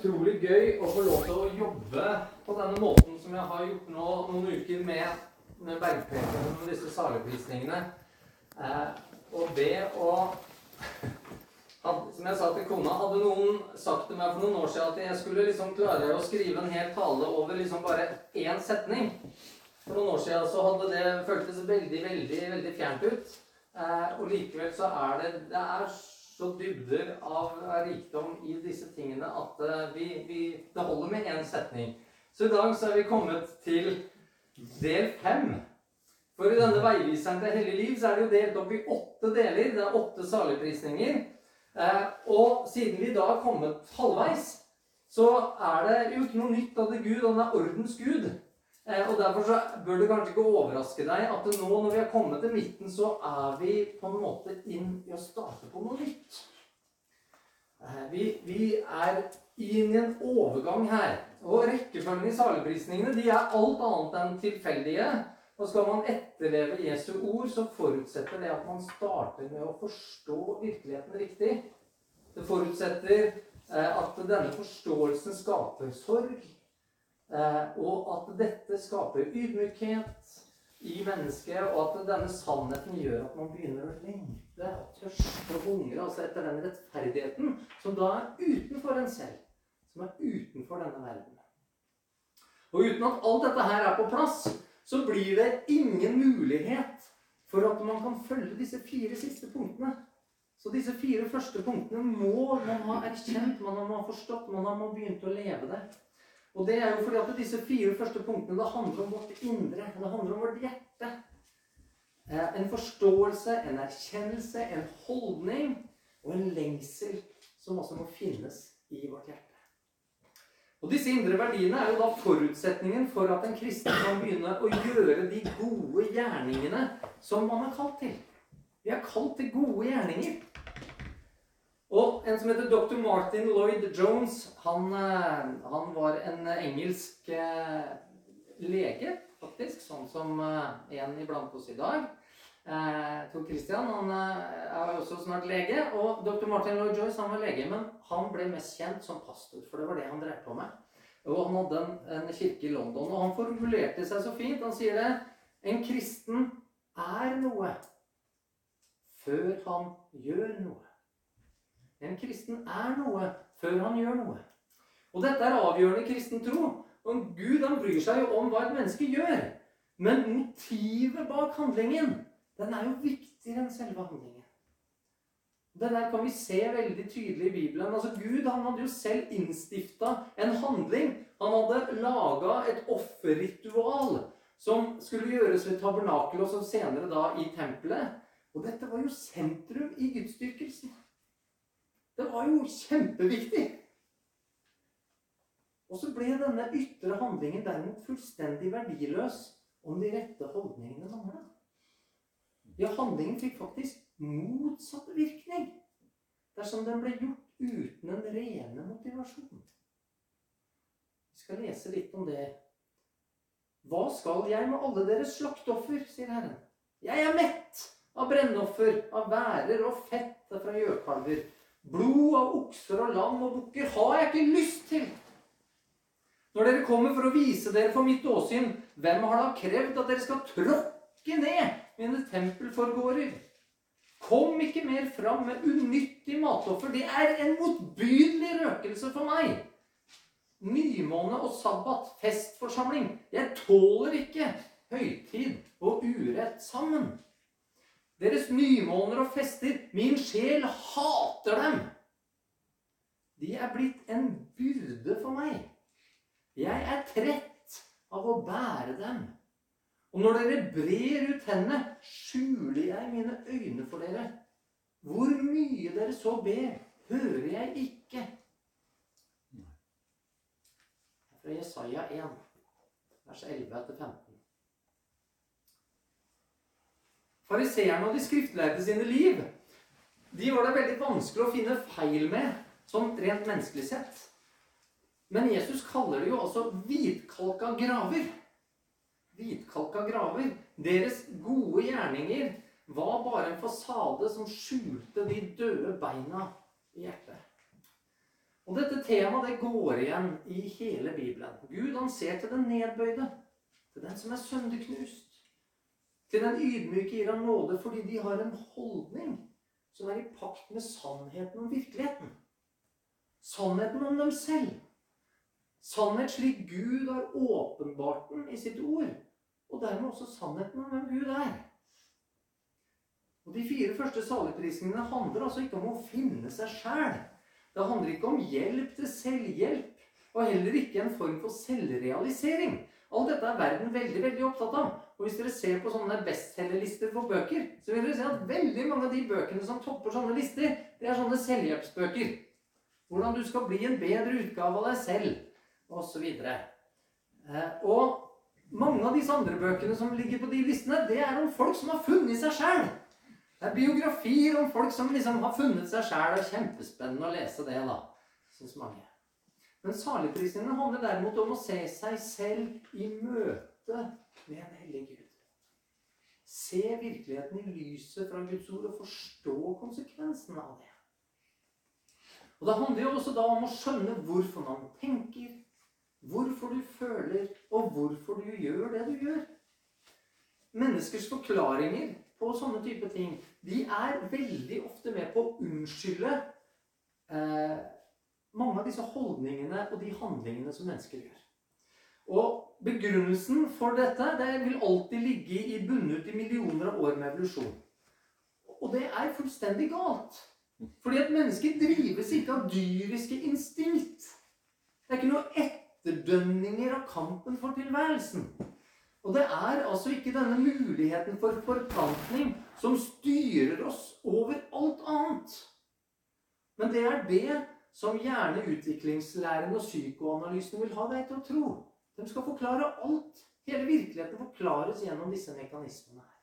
utrolig gøy å få lov til å jobbe på denne måten som jeg har gjort nå noen uker med, med bergprekenen og disse saligprisningene. Eh, og det å Som jeg sa til kona, hadde noen sagt til meg for noen år siden at jeg skulle liksom klare å skrive en hel tale over liksom bare én setning. For noen år siden så hadde det føltes veldig, veldig, veldig fjernt ut. Eh, og likevel så er det Det er så dybder av rikdom i disse tingene at eh, vi, vi, det holder med én setning. Så i dag så er vi kommet til del fem. For i denne veiviseren til hellig liv så er det jo delt opp i åtte deler. Det er åtte saligprisninger. Eh, og siden vi da har kommet halvveis, så er det jo ikke noe nytt at det Gud, og han er ordens Gud. Eh, og Derfor så bør det kanskje ikke overraske deg at nå når vi har kommet til midten, så er vi på en måte inn i å starte på noe nytt. Eh, vi, vi er inn i en overgang her. Og rekkefølgen i saligprisningene de er alt annet enn tilfeldige. Og skal man etterleve Jesu ord, så forutsetter det at man starter med å forstå virkeligheten riktig. Det forutsetter eh, at denne forståelsen skaper sorg, og at dette skaper ydmykhet i mennesket, og at denne sannheten gjør at man begynner å lengte og tørste og hungre altså etter den rettferdigheten som da er utenfor en selv, som er utenfor denne verden. Og uten at alt dette her er på plass, så blir det ingen mulighet for at man kan følge disse fire siste punktene. Så disse fire første punktene må man ha erkjent, man må ha forstått, man må ha begynt å leve det. Og det er jo fordi at disse fire første punktene det handler om vårt indre. Det handler om vårt hjerte. Eh, en forståelse, en erkjennelse, en holdning og en lengsel som også må finnes i vårt hjerte. Og Disse indre verdiene er jo da forutsetningen for at en kristen kan begynne å gjøre de gode gjerningene som man er kalt til. Vi er kalt til gode gjerninger. Og en som heter dr. Martin Lloyd Jones, han, eh, han var en engelsk eh, lege, faktisk. Sånn som eh, en iblant oss i dag. Tor Christian han er også snart lege. Og dr. Martin Lloyd Joyce han var lege, men han ble mest kjent som pastor. For det var det han drev på med. Og han hadde en, en kirke i London. Og han formulerte seg så fint. Han sier det En kristen er noe før han gjør noe. En kristen er noe før han gjør noe. Og dette er avgjørende kristen tro. Og Gud han bryr seg jo om hva et menneske gjør. Men motivet bak handlingen, den er jo viktigere enn selve handlingen. Det der kan vi se veldig tydelig i Bibelen. Altså Gud han hadde jo selv innstifta en handling. Han hadde laga et offerritual som skulle gjøres ved tabernakelet, og så senere da i tempelet. Og dette var jo sentrum i gudsdyrkelsen. Det var jo kjempeviktig. Og så ble denne ytre handlingen derimot fullstendig verdiløs om de rette holdningene mangla. Ja, handlingen fikk faktisk motsatt virkning dersom den ble gjort uten en rene motivasjon. Vi skal lese litt om det. Hva skal jeg med alle deres slakteoffer, sier Herren. Jeg er mett av brennoffer, av værer og fett fra gjøkalver. Blod av okser og lam og bukker har jeg ikke lyst til. Når dere kommer for å vise dere for mitt åsyn, hvem har da krevd at dere skal tråkke ned mine tempelforgårder? Kom ikke mer fram med unyttig matoffer. Det er en motbydelig røkelse for meg. Nymåne og sabbat, festforsamling. Jeg tåler ikke høytid og urett sammen. Deres nymåner og fester, min sjel hater dem. De er blitt en byrde for meg. Jeg er trett av å bære dem. Og når dere brer ut hendene, skjuler jeg mine øyne for dere. Hvor mye dere så ber, hører jeg ikke. Fra Jesaja 1, vers 11-15. Fariseerne og de skriftlærde sine liv de var det veldig vanskelig å finne feil med, sånn rent menneskelig sett. Men Jesus kaller det jo også hvitkalka graver hvitkalka graver. Deres gode gjerninger var bare en fasade som skjulte de døde beina i hjertet. Og dette temaet det går igjen i hele Bibelen. Gud han ser til den nedbøyde, til den som er sønderknust. Til den ydmyke gir han nåde fordi de har en holdning som er i pakt med sannheten om virkeligheten. Sannheten om dem selv. Sannhet slik Gud har åpenbart den i sitt ord. Og dermed også sannheten om hvem Gud er. Og De fire første saligprisningene handler altså ikke om å finne seg sjæl. Det handler ikke om hjelp til selvhjelp, og heller ikke en form for selvrealisering. Alt dette er verden veldig veldig opptatt av. Og Hvis dere ser på sånne bestselgerlister for bøker, så vil dere se at veldig mange av de bøkene som topper sånne lister, det er sånne selvhjelpsbøker. Hvordan du skal bli en bedre utgave av deg selv, osv. Eh, og mange av disse andre bøkene som ligger på de listene, det er om folk som har funnet seg sjæl. Det er biografier om folk som liksom har funnet seg sjæl. Det er kjempespennende å lese det, da. Syns mange. Men saligprisningene handler derimot om å se seg selv i møte med en hellig Gud. Se virkeligheten i lyset fra Guds ord og forstå konsekvensene av det. Og Det handler jo også da om å skjønne hvorfor man tenker, hvorfor du føler, og hvorfor du gjør det du gjør. Menneskers forklaringer på sånne type ting, de er veldig ofte med på å unnskylde eh, mange av disse holdningene og de handlingene som mennesker gjør. Og begrunnelsen for dette det vil alltid ligge i bundet i millioner av år med evolusjon. Og det er fullstendig galt. Fordi at mennesker drives ikke av dyriske instinkt. Det er ikke noe etterdønninger av kampen for tilværelsen. Og det er altså ikke denne muligheten for forplantning som styrer oss over alt annet. Men det er det som gjerne utviklingslæren og psykoanalysen vil ha deg til å tro. De skal forklare alt. Hele virkeligheten forklares gjennom disse mekanismene her.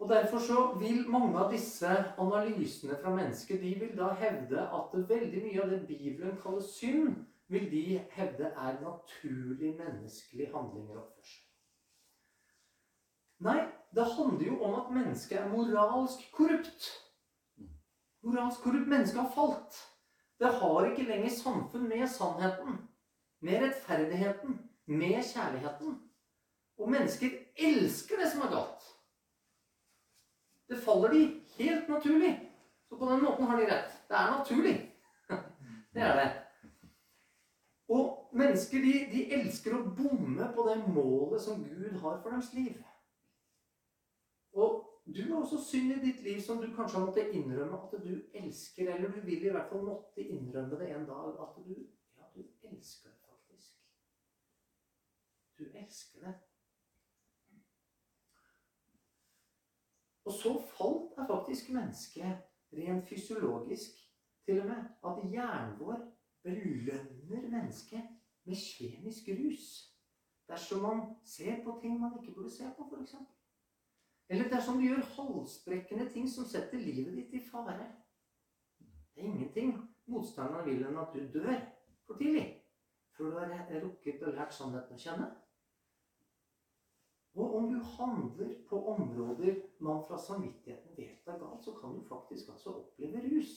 Og Derfor så vil mange av disse analysene fra mennesket de vil da hevde at veldig mye av det Bibelen kaller synd, vil de hevde er naturlig menneskelig handlinger og oppførsel. Nei, det handler jo om at mennesket er moralsk korrupt. Moralsk korrupt menneske har falt. Det har ikke lenger samfunn med sannheten, med rettferdigheten, med kjærligheten. Og mennesker elsker det som er galt. Det faller de helt naturlig. Så på den måten har de rett. Det er naturlig. Det er det. Og mennesker de, de, elsker å bomme på det målet som Gud har for deres liv. Du har også synd i ditt liv som du kanskje har måttet innrømme at du elsker, eller du vil i hvert fall måtte innrømme det en dag at du ja, du elsker det faktisk. Du elsker det. Og så falt er faktisk mennesket rent fysiologisk til og med at hjernen vår belønner mennesket med kjemisk rus dersom man ser på ting man ikke burde se på, f.eks. Eller dersom du gjør halsbrekkende ting som setter livet ditt i fare. Det er ingenting motstanderen vil enn at du dør for tidlig før du har rukket og lært sannheten å kjenne. Og om du handler på områder man fra samvittigheten vet er galt, så kan du faktisk altså oppleve rus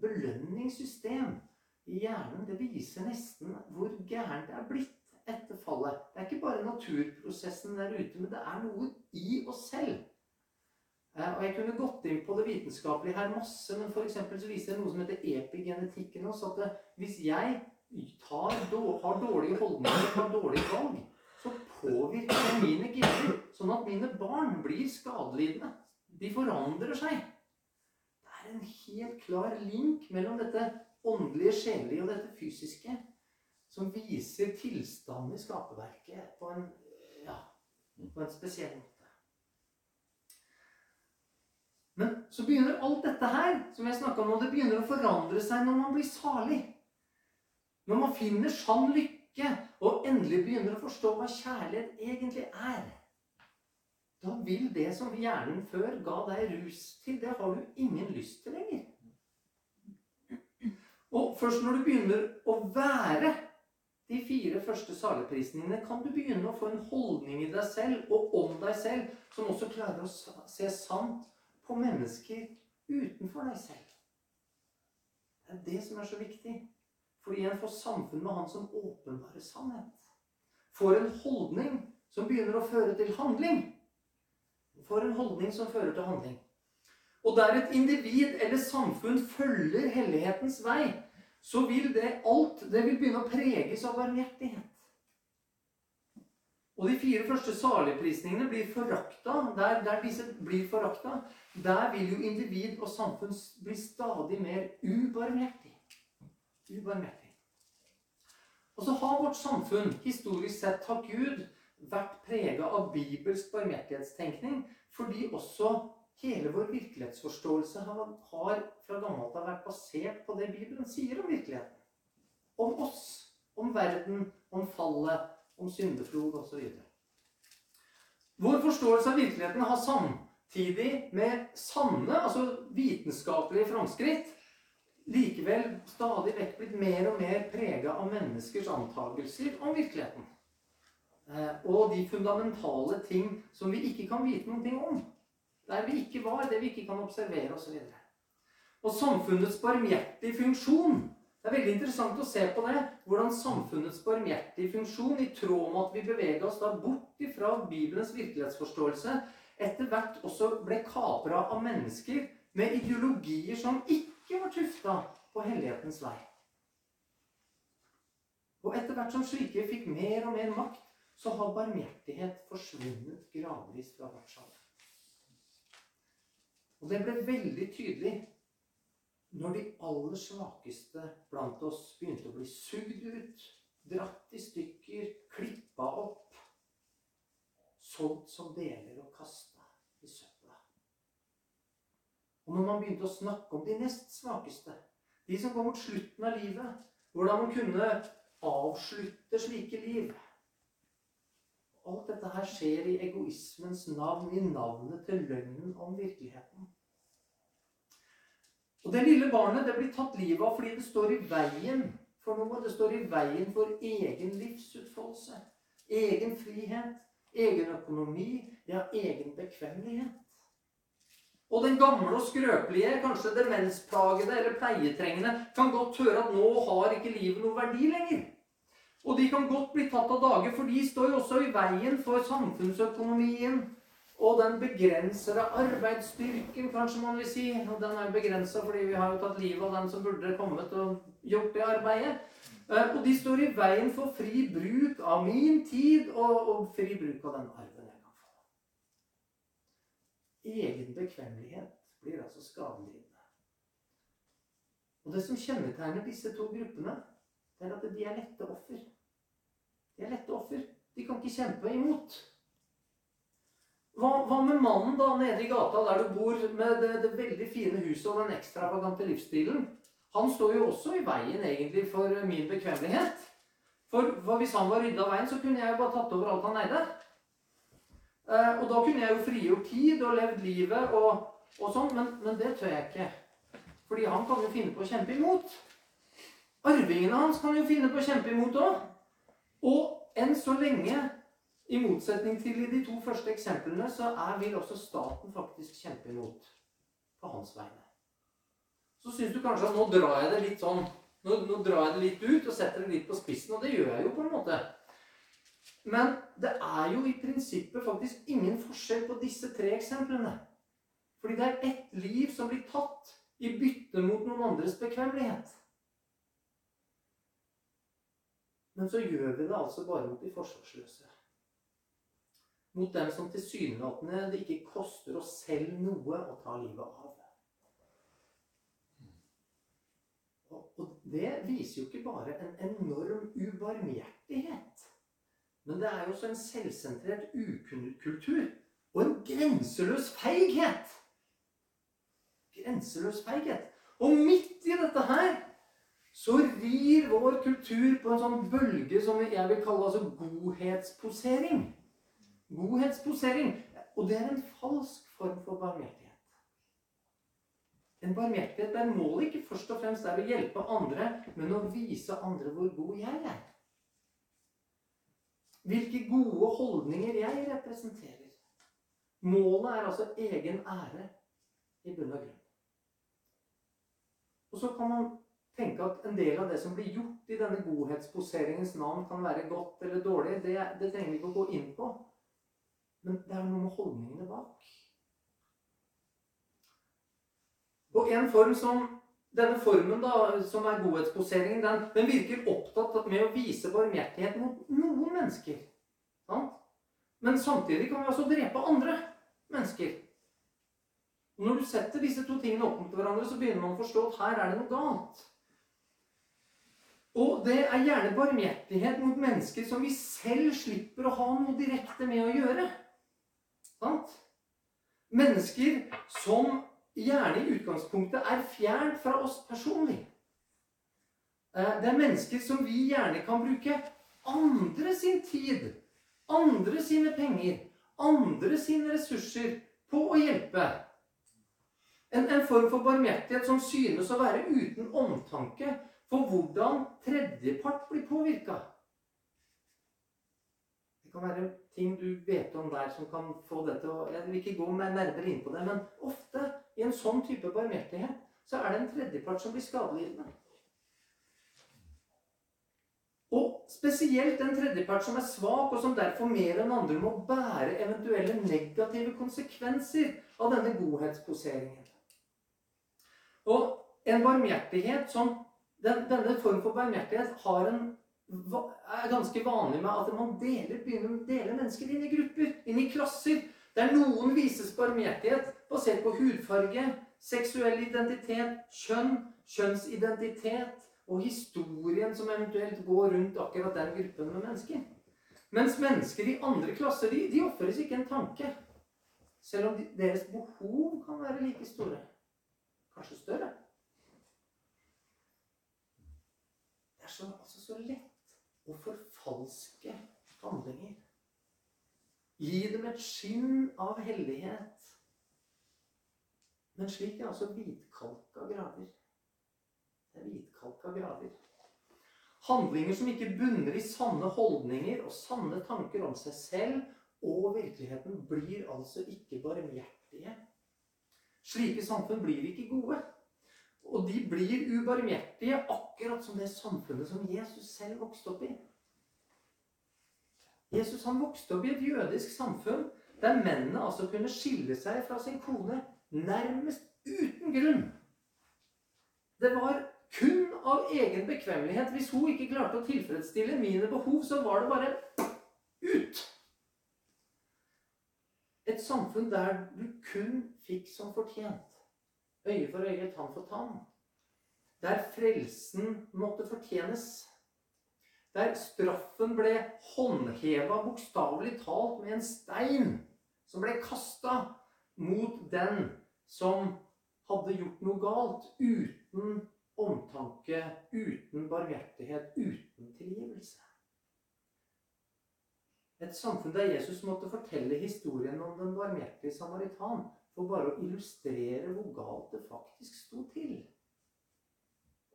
belønningssystem i hjernen det viser nesten hvor gærent det er blitt etter fallet. Det er ikke bare naturprosessen der ute, men det er noe i oss selv. Eh, og Jeg kunne gått inn på det vitenskapelige her masse, men for så viser det noe som heter epigenetikken også, at det, hvis jeg tar, har dårlige holdninger har dårlige valg, så påvirker det mine gener, sånn at mine barn blir skadelidende. De forandrer seg Det er en helt klar link mellom dette åndelige, sjelelige og dette fysiske som viser tilstanden i skaperverket på en, ja, på en spesiell måte. Men så begynner alt dette her som jeg om det begynner å forandre seg når man blir salig. Når man finner sann lykke og endelig begynner å forstå hva kjærlighet egentlig er. Da vil det som hjernen før ga deg rus til, det har du ingen lyst til lenger. Og først når du begynner å være de fire første saleprisningene kan du begynne å få en holdning i deg selv og om deg selv som også klarer å se sant på mennesker utenfor deg selv. Det er det som er så viktig. Fordi en får samfunn med Han som åpenbarer sannhet. Får en holdning som begynner å føre til handling. Får en holdning som fører til handling. Og der et individ eller samfunn følger hellighetens vei, så vil det alt det vil begynne å preges av barmhjertighet. Og de fire første saligprisningene blir forakta. Der, der disse blir forakta, der vil jo individ og samfunn bli stadig mer ubarmhjertig. Ubarmhjertig. Og så har vårt samfunn historisk sett, takk Gud, vært prega av bibelsk barmhjertighetstenkning fordi også hele vår virkelighetsforståelse har, fra gammelt av vært basert på det Bibelen sier om virkeligheten. Om oss, om verden, om fallet, om syndeflod osv. Vår forståelse av virkeligheten har samtidig med sanne, altså vitenskapelige framskritt, likevel stadig vekk blitt mer og mer prega av menneskers antagelser om virkeligheten. Eh, og de fundamentale ting som vi ikke kan vite noe om. Der vi ikke var, det vi ikke kan observere osv. Og, og samfunnets barmhjertige funksjon det er veldig interessant å se på det, hvordan samfunnets barmhjertige funksjon, i tråd med at vi beveger oss da bort fra Bibelens virkelighetsforståelse, etter hvert også ble kapra av mennesker med ideologier som ikke var tufta på hellighetens vei. Og etter hvert som slike fikk mer og mer makt, så har barmhjertighet forsvunnet gradvis fra vårt samfunn. Og det ble veldig tydelig når de aller svakeste blant oss begynte å bli sugd ut, dratt i stykker, klippa opp, solgt som deler og kasta i søpla. Og når man begynte å snakke om de nest svakeste, de som går mot slutten av livet, hvordan man kunne avslutte slike liv Alt dette her skjer i egoismens navn, i navnet til løgnen om virkeligheten. Og det lille barnet det blir tatt livet av fordi det står i veien for noe. Det står i veien for egen livsutfoldelse, egen frihet, egen økonomi, ja, egen bekvemmelighet. Og den gamle og skrøpelige, kanskje demensplagede eller pleietrengende, kan godt høre at nå har ikke livet noen verdi lenger. Og de kan godt bli tatt av dage, for de står jo også i veien for samfunnsøkonomien, og den begrensede arbeidsstyrken, kanskje man vil si. Og den er begrensa fordi vi har jo tatt livet av den som burde kommet og gjort det arbeidet. Eh, og de står i veien for fri bruk av min tid og, og fri bruk av den arven jeg kan få. Egen bekvemmelighet blir altså skadelidende. Og det som kjennetegner disse to gruppene, er at de er lette offer. De er lette offer. De kan ikke kjempe imot. Hva, hva, med mannen da nede i gata der du bor, med det, det veldig fine huset og den ekstravagante livsstilen? Han står jo også i veien egentlig for min bekvemmelighet. For, hvis han var rydda av veien, så kunne jeg jo bare tatt over alt han eide. Eh, og da kunne jeg jo frigjort tid og levd livet og, og sånn, men, men, det tør jeg ikke. Fordi han kan jo finne på å kjempe imot. Arvingene hans kan jo finne på å kjempe imot òg. Og enn så lenge i motsetning til i de to første eksemplene så er, vil også staten faktisk kjempe imot på hans vegne. Så syns du kanskje at nå drar jeg det litt sånn nå, nå, drar jeg det litt ut og setter det litt på spissen, og det gjør jeg jo på en måte. Men det er jo i prinsippet faktisk ingen forskjell på disse tre eksemplene. Fordi det er ett liv som blir tatt i bytte mot noen andres bekvemmelighet. Men så gjør vi det altså bare mot de forsvarsløse mot dem som tilsynelatende det ikke koster oss selv noe å ta livet av. Og det viser jo ikke bare en enorm ubarmhjertighet. Men det er jo også en selvsentrert ukultur og en grenseløs feighet. Grenseløs feighet. Og midt i dette her så rir vår kultur på en sånn bølge som jeg vil kalle altså godhetsposering. Godhetsposering. Og det er en falsk form for barmhjertighet. En barmhjertighet der målet ikke først og fremst er å hjelpe andre, men å vise andre hvor god jeg er. Hvilke gode holdninger jeg representerer. Målet er altså egen ære, i bunn og grunn. Og så kan man tenke at en del av det som blir gjort i denne godhetsposeringens navn, kan være godt eller dårlig. Det, det trenger vi ikke å gå inn på. Men det er noe med holdningene bak. Og en form som denne formen, da, som er godhetsposeringen, den, den virker opptatt med å vise barmhjertighet mot noen mennesker. Ja? Men samtidig kan vi altså drepe andre mennesker. Når du setter disse to tingene opp mot hverandre, så begynner man å forstå at her er det noe galt. Og det er gjerne barmhjertighet mot mennesker som vi selv slipper å ha noe direkte med å gjøre. Sant? Mennesker som gjerne i utgangspunktet er fjernt fra oss personlig. Eh, det er mennesker som vi gjerne kan bruke andre sin tid, andre sine penger, andre sine ressurser på å hjelpe. En, en form for barmhjertighet som synes å være uten omtanke for hvordan tredjepart blir påvirka. Det kan være ting du vet om der som kan få det til å Jeg vil ikke gå mer nærmere inn på det, men ofte i en sånn type barmhjertighet, så er det en tredjepart som blir skadelidende. Og spesielt en tredjepart som er svak, og som derfor mer enn andre må bære eventuelle negative konsekvenser av denne godhetsposeringen. Og en barmhjertighet som den, Denne form for barmhjertighet har en, er ganske vanlig med at man deler, begynner å dele mennesker inn i grupper, inn i klasser. Der noen vises barmhjertighet basert på hudfarge, seksuell identitet, kjønn, kjønnsidentitet og historien som eventuelt går rundt akkurat den gruppen med mennesker. Mens mennesker i andre klasser de, de ofres ikke en tanke. Selv om de, deres behov kan være like store. Kanskje større. Det er så, altså så lett å forfalske handlinger. Gi dem et skinn av hellighet. Men slik er altså hvitkalka graver. Det er hvitkalka graver. Handlinger som ikke bunner i sanne holdninger og sanne tanker om seg selv og virkeligheten, blir altså ikke barmhjertige. Slike samfunn blir ikke gode. Og de blir ubarmhjertige, akkurat som det samfunnet som Jesus selv vokste opp i. Jesus han vokste opp i et jødisk samfunn der mennene altså kunne skille seg fra sin kone nærmest uten grunn. Det var kun av egen bekvemmelighet. Hvis hun ikke klarte å tilfredsstille mine behov, så var det bare ut. Et samfunn der du kun fikk som fortjent. Øye for øye, tann for tann. Der frelsen måtte fortjenes. Der straffen ble håndheva bokstavelig talt med en stein som ble kasta mot den som hadde gjort noe galt, uten omtanke, uten barmhjertighet, uten tilgivelse. Et samfunn der Jesus måtte fortelle historien om den barmhjertige samaritan for bare å illustrere hvor galt det faktisk sto til.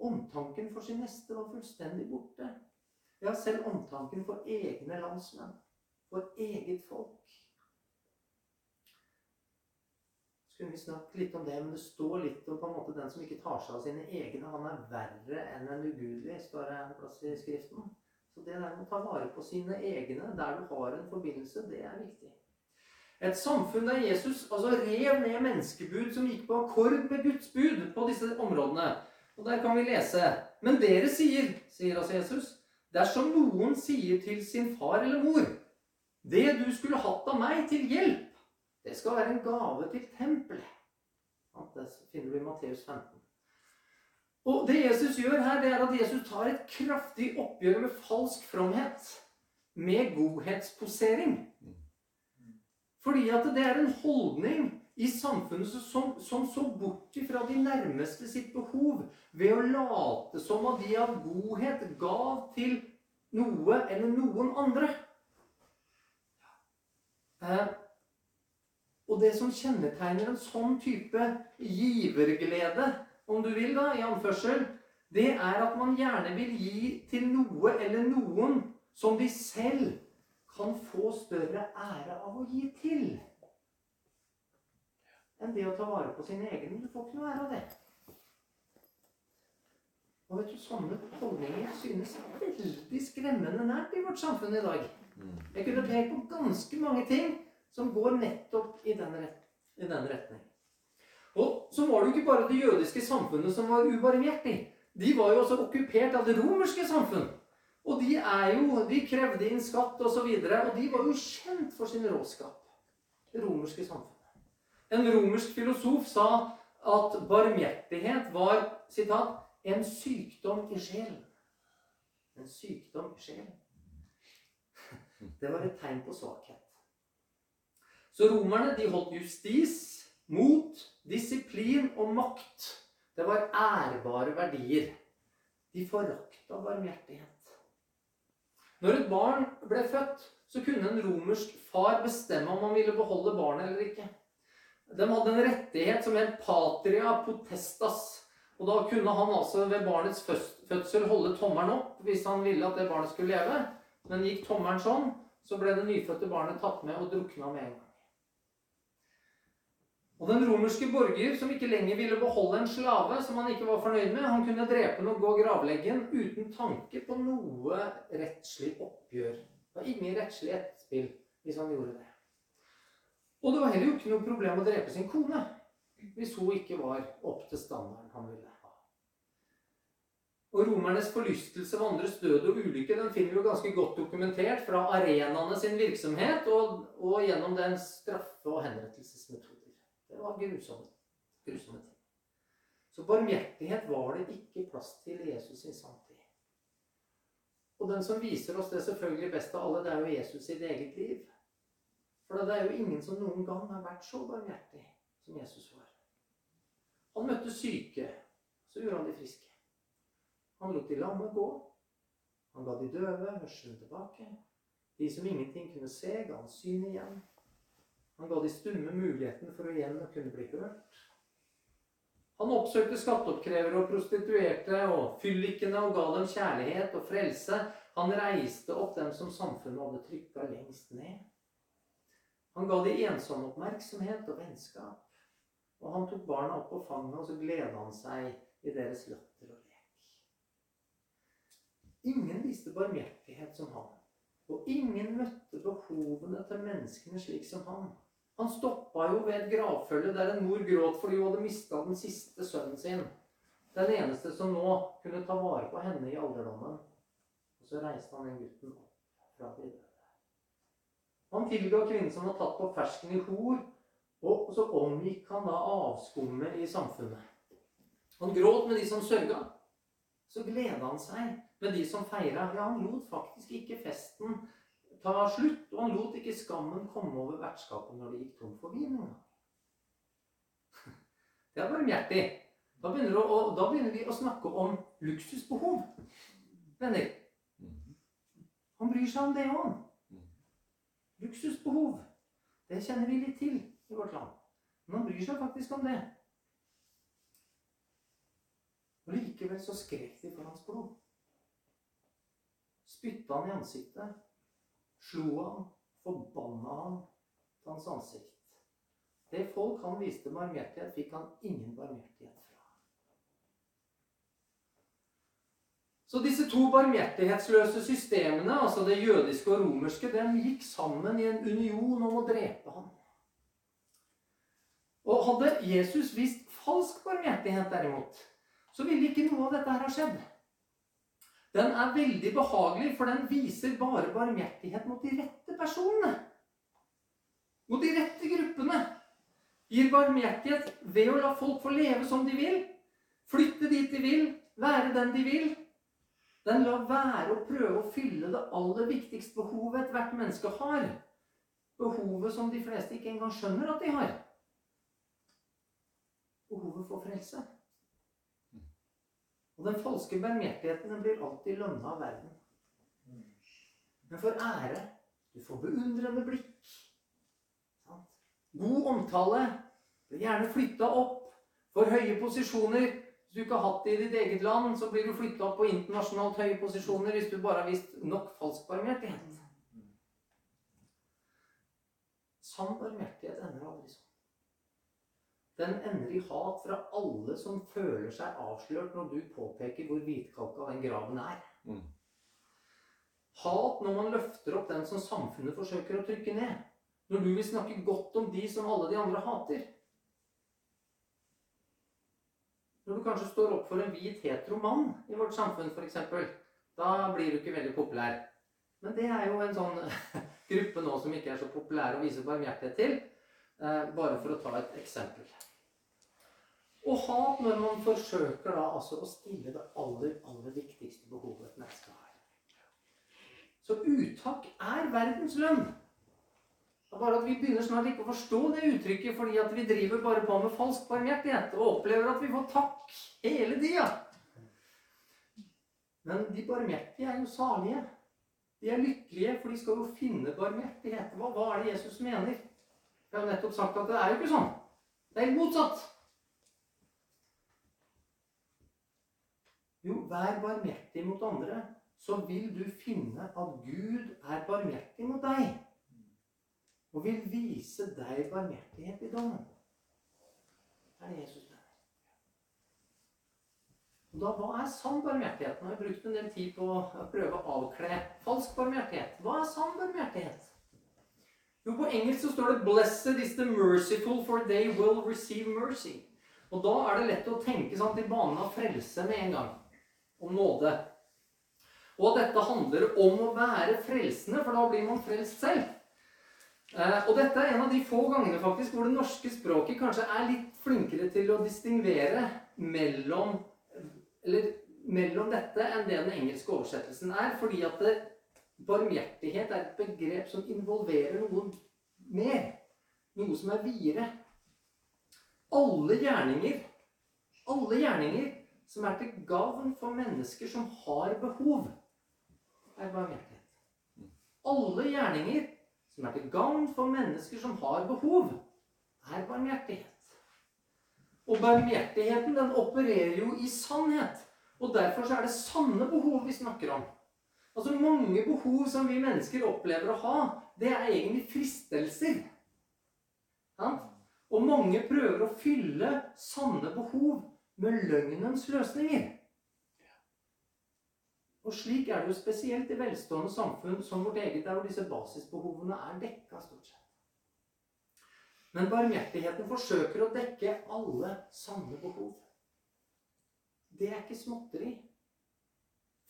Omtanken for sin neste var fullstendig borte. Ja, selv omtanken for egne landsmenn, for eget folk. Skulle vi snakke litt om det, men det står litt om på en måte den som ikke tar seg av sine egne. Han er verre enn en ugudelig, står det en plass i Skriften. Så det der med å ta vare på sine egne der du har en forbindelse, det er viktig. Et samfunn der Jesus altså rev ned menneskebud som gikk på akkord med Guds bud på disse områdene. Og der kan vi lese Men dere sier, sier altså Jesus, Dersom noen sier til sin far eller mor det du skulle hatt av meg til hjelp, det skal være en gave til tempelet. Det finner du i Matteus 15. Og Det Jesus gjør her, det er at Jesus tar et kraftig oppgjør med falsk fromhet. Med godhetsposering. Fordi at det er en holdning i samfunnet som, som så bort ifra de nærmeste sitt behov ved å late som at de av godhet gav til noe eller noen andre. Eh, og det som kjennetegner en sånn type giverglede, om du vil, da, i anførsel, det er at man gjerne vil gi til noe eller noen som de selv kan få større ære av å gi til. enn det å ta vare på sine egne. Du får ikke noe ære av det. Og vet du, Sånne holdninger synes veldig skremmende nært i vårt samfunn i dag. Jeg kunne pekt på ganske mange ting som går nettopp i den, ret i den retning. Og så var det jo ikke bare det jødiske samfunnet som var ubarmhjertig. De var jo også okkupert av det romerske samfunn. Og de er jo, de krevde inn skatt osv. Og, så videre, og de var jo kjent for sin råskap. Det romerske samfunnet. En romersk filosof sa at barmhjertighet var sitat, en sykdom i sjelen. En sykdom i sjelen. Det var et tegn på svakhet. Så romerne de holdt justis, mot, disiplin og makt. Det var ærbare verdier. De forakta barmhjertighet. Når et barn ble født, så kunne en romersk far bestemme om han ville beholde barnet eller ikke. De hadde en rettighet som het patria potestas. Og da kunne han altså ved barnets fødsel holde tommelen opp hvis han ville at det barnet skulle leve. Men gikk tommelen sånn, så ble det nyfødte barnet tatt med og drukna med en gang. Og den romerske borger, som ikke lenger ville beholde en slave som han ikke var fornøyd med, han kunne drepe den og gå gravleggen uten tanke på noe rettslig oppgjør. Det var ingen rettslig etterspill hvis han gjorde det. Og det var heller jo ikke noe problem å drepe sin kone hvis hun ikke var opp til standarden han ville ha. Og romernes forlystelse ved andres død og ulykke den finner vi jo ganske godt dokumentert fra arenaene sin virksomhet og, og gjennom den straffe- og henrettelsesmetoden. Det var grusomme, grusomme ting. Så barmhjertighet var det ikke plass til i Jesus sin samtid. Og den som viser oss det selvfølgelig best av alle, det er jo Jesus sitt eget liv. For det er jo ingen som noen gang har vært så barmhjertig som Jesus var. Han møtte syke, så gjorde han de friske. Han lot de lamme gå. Han ga de døve hørselen tilbake. De som ingenting kunne se, ga han syn igjen. Han ga de stumme muligheten for å igjen kunne bli hørt. Han oppsøkte skatteoppkrevere og prostituerte og fyllikene og ga dem kjærlighet og frelse. Han reiste opp dem som samfunnet hadde trykka lengst ned. Han ga de ensomme oppmerksomhet og vennskap. Og han tok barna opp på fanget, og så gleda han seg i deres latter og lek. Ingen viste barmhjertighet som han. Og ingen møtte behovene til menneskene slik som han. Han stoppa jo ved et gravfølge der en mor gråt fordi hun hadde mista den siste sønnen sin. Den eneste som nå kunne ta vare på henne i alderdommen. Og så reiste han den gutten opp fra de døde. Han tilga kvinnen som var tatt på fersken i hor, og så omgikk han da avskummet i samfunnet. Han gråt med de som sørga. Så gleda han seg med de som feira. Ja, han lot faktisk ikke festen ta slutt, og han lot ikke skammen komme over vertskapet når det gikk tom for vin. Det er barmhjertig. Da begynner, da begynner vi å snakke om luksusbehov, venner. Han bryr seg om det òg. Luksusbehov. Det kjenner vi litt til i vårt land. Men han bryr seg faktisk om det. Og likevel så skrek de for hans blod. Spytta han i ansiktet slo han, forbanna han til hans ansikt. Det folk han viste barmhjertighet, fikk han ingen barmhjertighet fra. Så disse to barmhjertighetsløse systemene, altså det jødiske og romerske, den gikk sammen i en union om å drepe ham. Og hadde Jesus vist falsk barmhjertighet, derimot, så ville ikke noe av dette her ha skjedd. Den er veldig behagelig, for den viser bare barmhjertighet mot de rette personene. Mot de rette gruppene. Gir barmhjertighet ved å la folk få leve som de vil. Flytte dit de vil. Være den de vil. Den lar være å prøve å fylle det aller viktigste behovet ethvert menneske har. Behovet som de fleste ikke engang skjønner at de har. Behovet for frelse. Og den falske barmhjertigheten blir alltid lønna av verden. Men for ære Du får beundrende blikk. God omtale. Blir gjerne flytta opp for høye posisjoner. Hvis du ikke har hatt det i ditt eget land, så blir du flytta opp på internasjonalt høye posisjoner hvis du bare har vist nok falsk barmhjertighet. Sann barmhjertighet ender aldri sånn. Den ender i hat fra alle som føler seg avslørt når du påpeker hvor hvitkalka den graven er. Mm. Hat når man løfter opp den som samfunnet forsøker å trykke ned. Når du vil snakke godt om de som alle de andre hater. Når du kanskje står opp for en hvit hetero mann i vårt samfunn, f.eks. Da blir du ikke veldig populær. Men det er jo en sånn gruppe nå som ikke er så populær å vise barmhjertighet til. Eh, bare for å ta et eksempel. Og hat når man forsøker da altså å stille det aller, aller viktigste behovet et menneske har. Så uttak er verdens lønn. Det er bare at Vi begynner snart ikke å forstå det uttrykket fordi at vi driver bare på med falsk barmhjertighet og opplever at vi får takk hele tida. Men de barmhjertige er jo salige. De er lykkelige, for de skal jo finne barmhjertighet. Hva, hva er det Jesus mener? Vi har nettopp sagt at det er jo ikke sånn. Det er helt motsatt. Jo, vær barmhjertig mot andre, så vil du finne at Gud er barmhjertig mot deg. Og vil vise deg barmhjertighet i dommen. Det er det Jesus mener. Og da, Hva er sann barmhjertighet? Nå har jeg brukt en del tid på å prøve å avkle falsk barmhjertighet. Hva er sann barmhjertighet? Jo, På engelsk så står det 'Blessed is the merciful, for they will receive mercy'. Og Da er det lett å tenke sånn i banen av frelse med en gang om nåde. Og dette handler om å være frelsende, for da blir man frelst selv. Eh, og dette er en av de få gangene faktisk hvor det norske språket kanskje er litt flinkere til å distingvere mellom, eller, mellom dette enn det den engelske oversettelsen er. Fordi at det, barmhjertighet er et begrep som involverer noe mer. Noe som er videre. Alle gjerninger, alle gjerninger som er til gavn for mennesker som har behov, er barmhjertighet. Alle gjerninger som er til gavn for mennesker som har behov, er barmhjertighet. Og barmhjertigheten den opererer jo i sannhet. Og derfor så er det sanne behov vi snakker om. Altså Mange behov som vi mennesker opplever å ha, det er egentlig fristelser. Ja? Og mange prøver å fylle sanne behov med løgnens løsninger. Og slik er det jo spesielt i velstående samfunn som vårt eget, der hvor disse basisbehovene er dekka stort sett. Men barmhjertigheten forsøker å dekke alle samme behov. Det er ikke småtteri.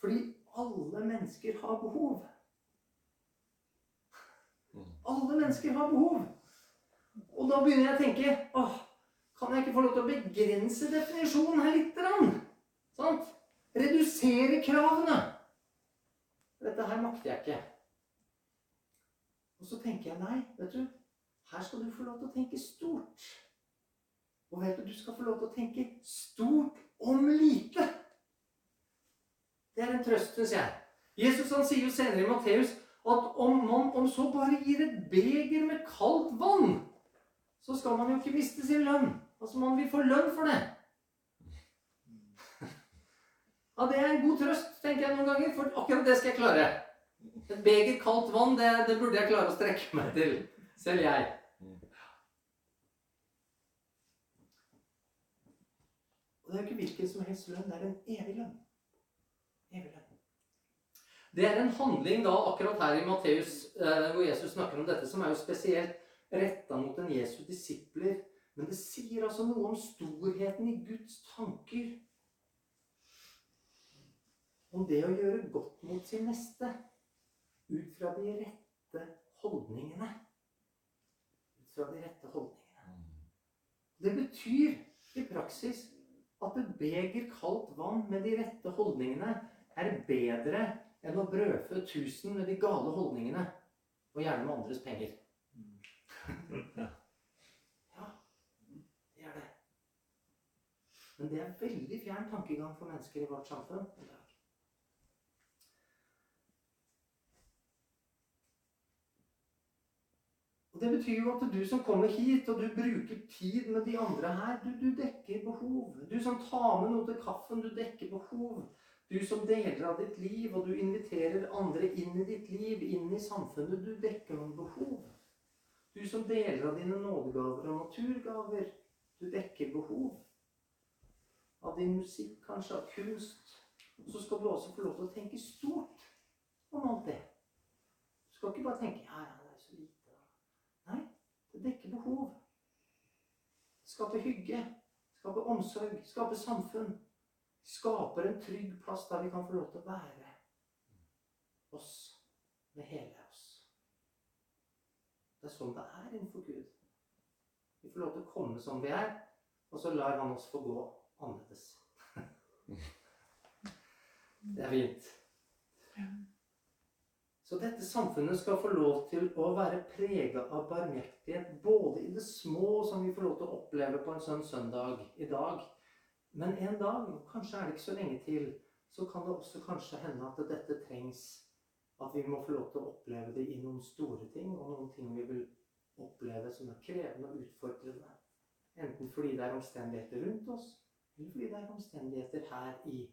Fordi alle mennesker har behov. Alle mennesker har behov. Og da begynner jeg å tenke åh, Kan jeg ikke få lov til å begrense definisjonen her litt? Sant? Redusere kravene. Dette her makter jeg ikke. Og så tenker jeg nei, vet du. Her skal du få lov til å tenke stort. Og vet du, du skal få lov til å tenke stort om lite. Det er en trøst, syns jeg. Jesus han sier jo senere i Matteus at om man om så bare gir et beger med kaldt vann, så skal man jo ikke miste sin lønn. Altså, man vil få lønn for det. Ja, Det er en god trøst, tenker jeg noen ganger, for akkurat det skal jeg klare. Et beger kaldt vann, det, det burde jeg klare å strekke meg til. Selv jeg. Og det er jo ikke hvilken som helst lønn. Det er en evig lønn. Evig lønn. Det er en handling da akkurat her i Matteus eh, hvor Jesus snakker om dette, som er jo spesielt retta mot en Jesu disipler. Men det sier altså noe om storheten i Guds tanker. Om det å gjøre godt mot sin neste ut fra de rette holdningene. Ut fra de rette holdningene. Det betyr i praksis at et beger kaldt vann med de rette holdningene er bedre enn å brødfø tusen med de gale holdningene, og gjerne med andres penger. Ja, det er det. Men det er en veldig fjern tankegang for mennesker i vårt samfunn i dag. Og Det betyr jo at du som kommer hit, og du bruker tid med de andre her, du, du dekker behov. Du som tar med noe til kaffen, du dekker behov. Du som deler av ditt liv, og du inviterer andre inn i ditt liv, inn i samfunnet, du dekker noen behov. Du som deler av dine nådegaver og naturgaver, Du dekker behov. Av din musikk, kanskje, av kunst. Så skal du også få lov til å tenke stort om alt det. Du skal ikke bare tenke ja, ja, det er så lite. Nei, det dekker behov. Skape hygge. Skape omsorg. Skape samfunn. Skaper en trygg plass der vi kan få lov til å være oss med hele oss. Det er sånn det er innenfor Gud. Vi får lov til å komme som vi er, og så lar han oss få gå annerledes. Det er fint. Så dette samfunnet skal få lov til å være prega av barmhjertighet, både i det små, som vi får lov til å oppleve på en sånn søndag i dag, men en dag, kanskje er det ikke så lenge til, så kan det også kanskje hende at dette trengs. At vi må få lov til å oppleve det i noen store ting, og noen ting vi vil oppleve som er krevende og utfordrende. Enten fordi det er omstendigheter rundt oss, eller fordi det er omstendigheter her i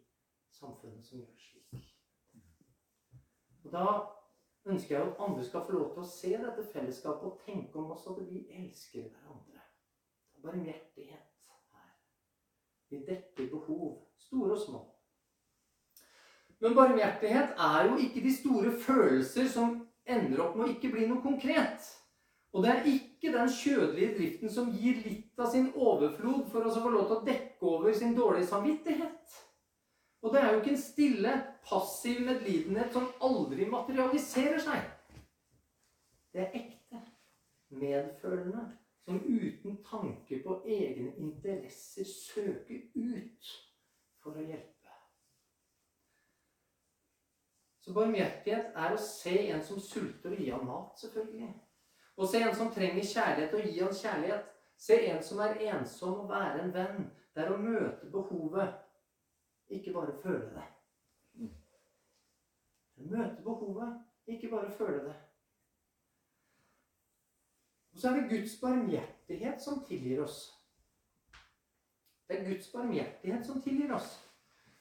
samfunnet som gjør slik. Og Da ønsker jeg at andre skal få lov til å se dette fellesskapet og tenke om oss at vi elsker hverandre. Er barmhjertighet her. Vi dekker behov, store og små. Men barmhjertighet er jo ikke de store følelser som ender opp med å ikke bli noe konkret. Og det er ikke den kjødelige driften som gir litt av sin overflod for å få lov til å dekke over sin dårlige samvittighet. Og det er jo ikke en stille, passiv medlidenhet som aldri materialiserer seg. Det er ekte, medfølende, som uten tanke på egne interesser søker ut for å hjelpe. Så barmhjertighet er å se en som sulter, og gi ham mat, selvfølgelig. Å se en som trenger kjærlighet, og gi han kjærlighet. Se en som er ensom, og være en venn. Det er å møte behovet, ikke bare føle det. Møte behovet, ikke bare føle det. Og så er det Guds barmhjertighet som tilgir oss. Det er Guds barmhjertighet som tilgir oss.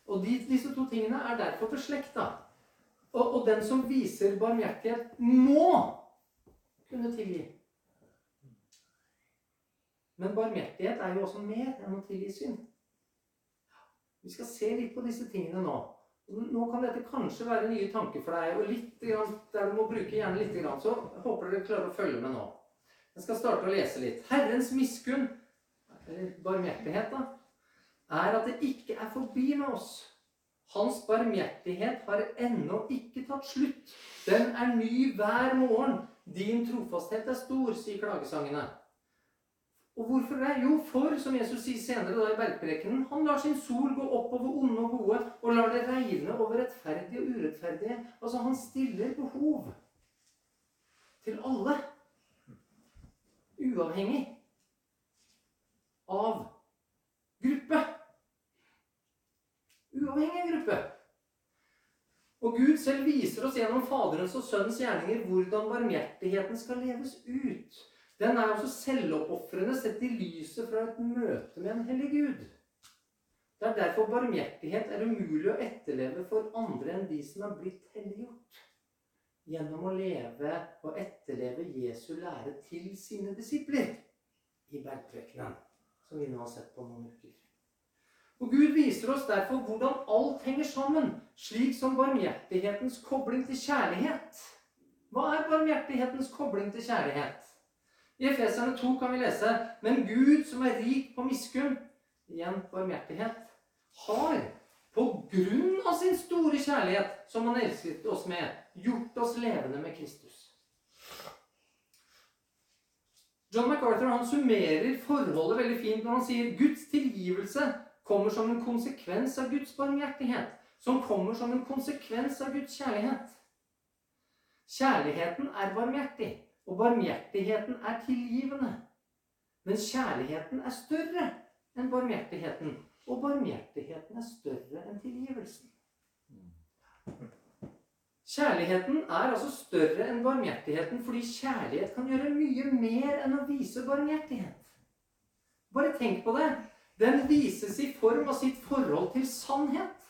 Og de, disse to tingene er derfor beslekta. Og, og den som viser barmhjertighet, må kunne tilgi. Men barmhjertighet er jo også mer enn å tilgi synd. Vi skal se litt på disse tingene nå. Nå kan dette kanskje være nye tanker for deg, og litt der du må bruke gjerne litt, så håper dere klarer å følge med nå. Jeg skal starte å lese litt. Herrens miskunn, eller barmhjertighet, da, er at det ikke er forbi med oss. Hans barmhjertighet har ennå ikke tatt slutt. Den er ny hver morgen. Din trofasthet er stor, sier klagesangene. Og hvorfor det? Jo, for, som Jesus sier senere da i bergprekenen, han lar sin sol gå opp over onde og gode, og lar det regne over rettferdige og urettferdige. Altså, han stiller behov til alle. Uavhengig av gruppe uavhengig gruppe. Og Gud selv viser oss gjennom Faderens og Sønnens gjerninger hvordan barmhjertigheten skal leves ut. Den er også selvoppofrende sett i lyset fra et møte med en hellig Gud. Det er derfor barmhjertighet er umulig å etterleve for andre enn de som er blitt helliggjort. Gjennom å leve og etterleve Jesu lære til sine disipler i bergprekenen, som vi nå har sett på noen uker. Og Gud viser oss derfor hvordan alt henger sammen, slik som barmhjertighetens kobling til kjærlighet. Hva er barmhjertighetens kobling til kjærlighet? I Efeserne 2 kan vi lese Men Gud, som er rik på miskunn, igjen barmhjertighet, har på grunn av sin store kjærlighet, som han elsket oss med, gjort oss levende med Kristus. John MacArthur han summerer forholdet veldig fint når han sier Guds tilgivelse kommer som en konsekvens av Guds barmhjertighet. Som kommer som en konsekvens av Guds kjærlighet. Kjærligheten er barmhjertig, og barmhjertigheten er tilgivende. Men kjærligheten er større enn barmhjertigheten, og barmhjertigheten er større enn tilgivelsen. Kjærligheten er altså større enn barmhjertigheten fordi kjærlighet kan gjøre mye mer enn å vise barmhjertighet. Bare tenk på det. Den vises i form av sitt forhold til sannhet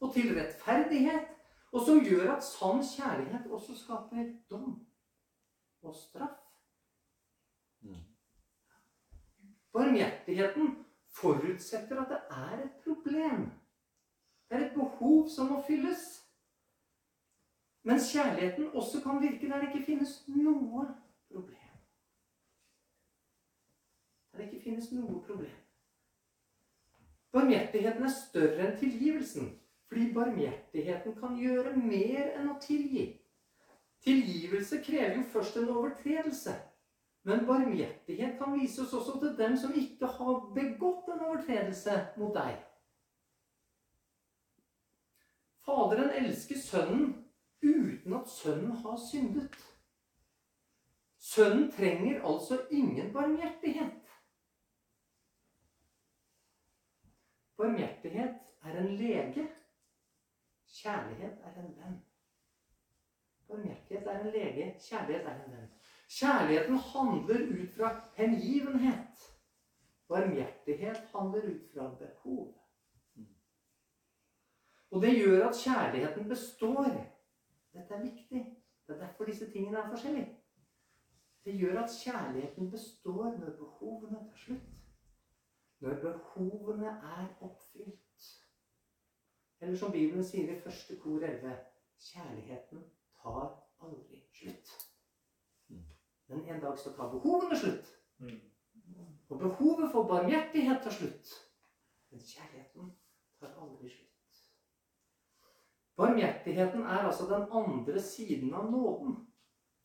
og til rettferdighet, og som gjør at sann kjærlighet også skaper dom og straff. Barmhjertigheten forutsetter at det er et problem. Det er et behov som må fylles. Mens kjærligheten også kan virke der det ikke finnes noe problem. Der det ikke finnes noe problem. Barmhjertigheten er større enn tilgivelsen, fordi barmhjertigheten kan gjøre mer enn å tilgi. Tilgivelse krever jo først en overtredelse. Men barmhjertighet kan vises også til dem som ikke har begått en overtredelse mot deg. Faderen elsker sønnen uten at sønnen har syndet. Sønnen trenger altså ingen barmhjertighet. Barmhjertighet er en lege. Kjærlighet er en venn. Barmhjertighet er en lege, kjærlighet er en venn. Kjærligheten handler ut fra hengivenhet. Barmhjertighet handler ut fra behov. Og det gjør at kjærligheten består. Dette er viktig. Det er derfor disse tingene er forskjellige. Det gjør at kjærligheten består når behovene tar slutt. Når behovene er oppfylt. Eller som Bibelen sier i første kor 11 kjærligheten tar aldri slutt. Men en dag så tar behovene slutt. Og behovet for barmhjertighet tar slutt. Men kjærligheten tar aldri slutt. Barmhjertigheten er altså den andre siden av nåden.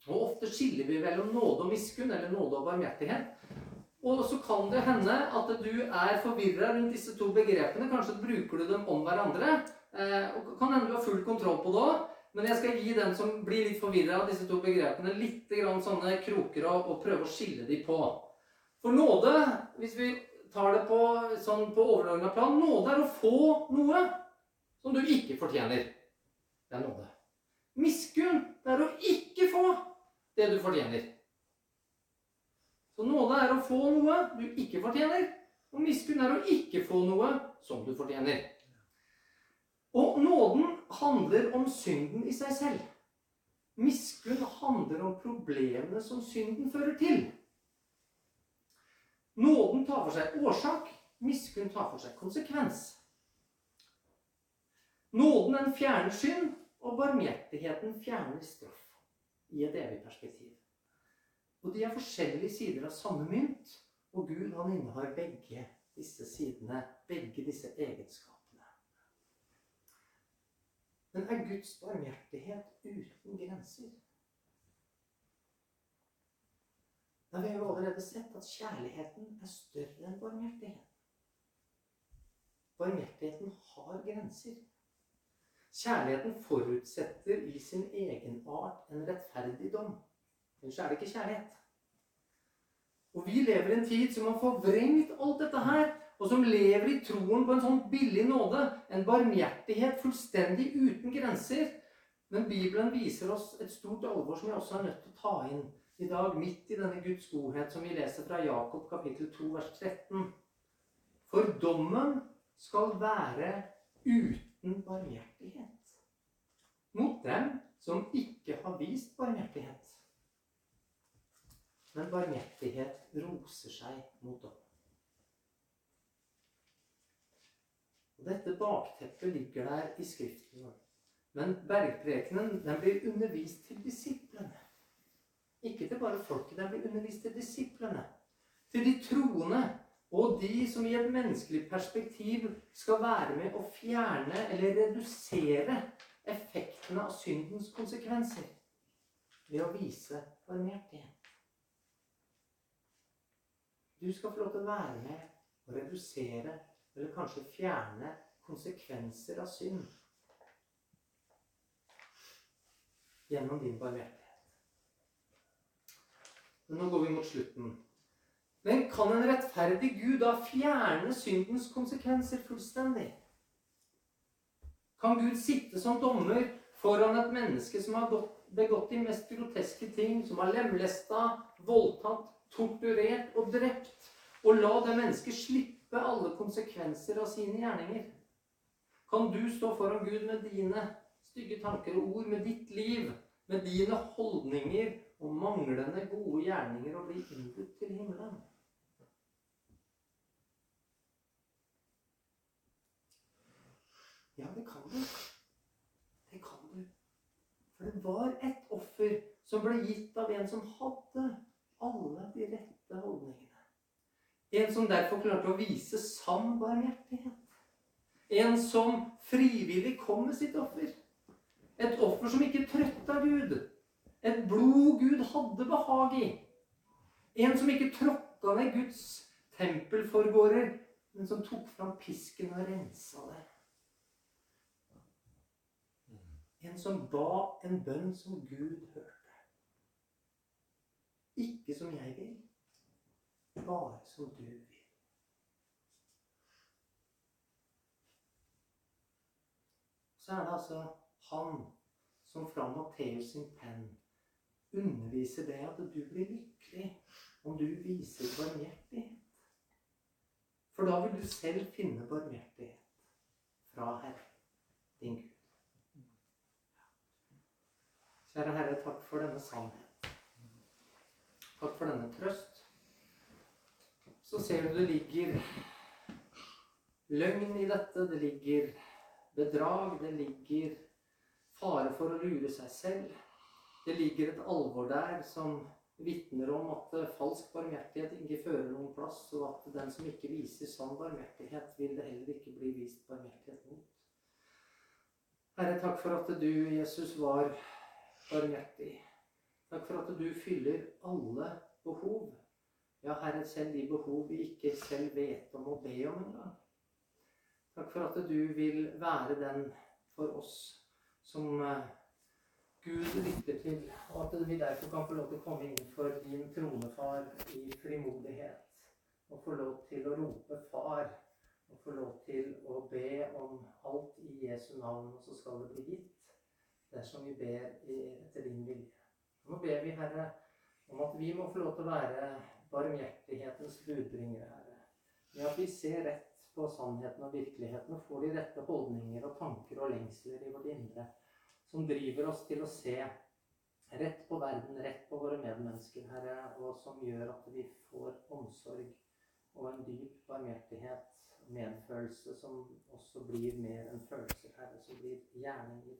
Og ofte skiller vi mellom nåde og miskunn, eller nåde og barmhjertighet. Og så kan det hende at du er forvirra rundt disse to begrepene. Kanskje bruker du dem om hverandre. Eh, og kan hende du har full kontroll på det òg. Men jeg skal gi den som blir litt forvirra av disse to begrepene, litt sånne kroker og, og prøve å skille de på. For nåde, hvis vi tar det på, sånn på overordna plan Nåde er å få noe som du ikke fortjener. Det er nåde. Miskunn det er å ikke få det du fortjener. Så nåde er å få noe du ikke fortjener, og miskunn er å ikke få noe som du fortjener. Og nåden handler om synden i seg selv. Miskunn handler om problemene som synden fører til. Nåden tar for seg årsak, miskunn tar for seg konsekvens. Nåden den fjerner synd, og barmhjertigheten fjerner straff i et evig perspektiv. Og de er forskjellige sider av samme mynt, og Gud han innehar begge disse sidene, begge disse egenskapene. Men er Guds barmhjertighet uten grenser? Da har vi jo allerede sett at kjærligheten er større enn barmhjertigheten. Barmhjertigheten har grenser. Kjærligheten forutsetter i sin egenart en rettferdig dom. Ellers er det ikke kjærlighet. Og vi lever i en tid som har forvrengt alt dette her og som lever i troen på en sånn billig nåde, en barmhjertighet fullstendig uten grenser. Men Bibelen viser oss et stort alvor som vi også er nødt til å ta inn i dag, midt i denne Guds godhet som vi leser fra Jakob kapittel 2, vers 13. For dommen skal være uten barmhjertighet mot dem som ikke har vist barmhjertighet. Men barmhjertighet roser seg mot dem. Og Dette bakteppet ligger der i Skriften. Men bergprekenen den blir undervist til disiplene. Ikke til bare folket. Den blir undervist til disiplene. Til de troende og de som i et menneskelig perspektiv skal være med å fjerne eller redusere effektene av syndens konsekvenser ved å vise barmhjertighet. Du skal få lov til å være med og redusere eller kanskje fjerne konsekvenser av synd gjennom din barmhjertighet. Nå går vi mot slutten. Men kan en rettferdig Gud da fjerne syndens konsekvenser fullstendig? Kan Gud sitte som dommer foran et menneske som har begått de mest groteske ting, som har lemlesta, voldtatt, torturert og drept. Og la det mennesket slippe alle konsekvenser av sine gjerninger. Kan du stå foran Gud med dine stygge tanker og ord, med ditt liv, med dine holdninger og manglende gode gjerninger, og bli innbudt til himmelen? Ja, det kan du. Det kan du. For det var et offer som ble gitt av en som hadde som derfor klarte å vise sann barmhjertighet. En som frivillig kom med sitt offer. Et offer som ikke trøtta Gud. Et blod Gud hadde behag i. En som ikke tråkka ned Guds tempelforgårder, men som tok fram pisken og rensa det. En som ba en bønn som Gud hørte. Ikke som jeg vil, bare som du vil. Så er det altså han som fra Matteus sin penn underviser deg at du blir lykkelig om du viser barmhjertighet. For da vil du selv finne barmhjertighet fra Herre, din Gud. Kjære Herre, takk for denne sannhet. Takk for denne trøst. Så ser du det ligger løgn i dette. Det ligger bedrag. Det ligger fare for å lure seg selv. Det ligger et alvor der som vitner om at falsk barmhjertighet ikke fører noen plass, og at den som ikke viser sann barmhjertighet, vil det heller ikke bli vist barmhjertighet mot. Herre, takk for at du, Jesus, var barmhjertig. Takk for at du fyller alle behov. Ja, Herre, selv de behov vi ikke selv vet om å be om engang. Takk for at du vil være den for oss som eh, Gud lytter til, og at vi derfor kan få lov til å komme innenfor din tronefar i frimodighet. Og få lov til å rope 'Far', og få lov til å be om alt i Jesu navn, og så skal det bli gitt dersom vi ber etter din vilje. Nå ber vi, Herre, om at vi må få lov til å være barmhjertighetens budbringere, Herre. Ved at vi ser rett på sannheten og virkeligheten og får de rette holdninger og tanker og lengsler i vårt indre som driver oss til å se rett på verden, rett på våre medmennesker, Herre, og som gjør at vi får omsorg og en dyp barmhjertighet, medfølelse, som også blir mer enn følelser, Herre, som blir gjerninger.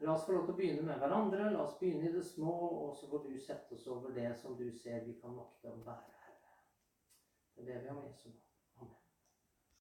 La oss få lov til å begynne med hverandre. La oss begynne i det små, og så får du sette oss over det som du ser vi kan makte å bære. Det ber vi om Jesu navn.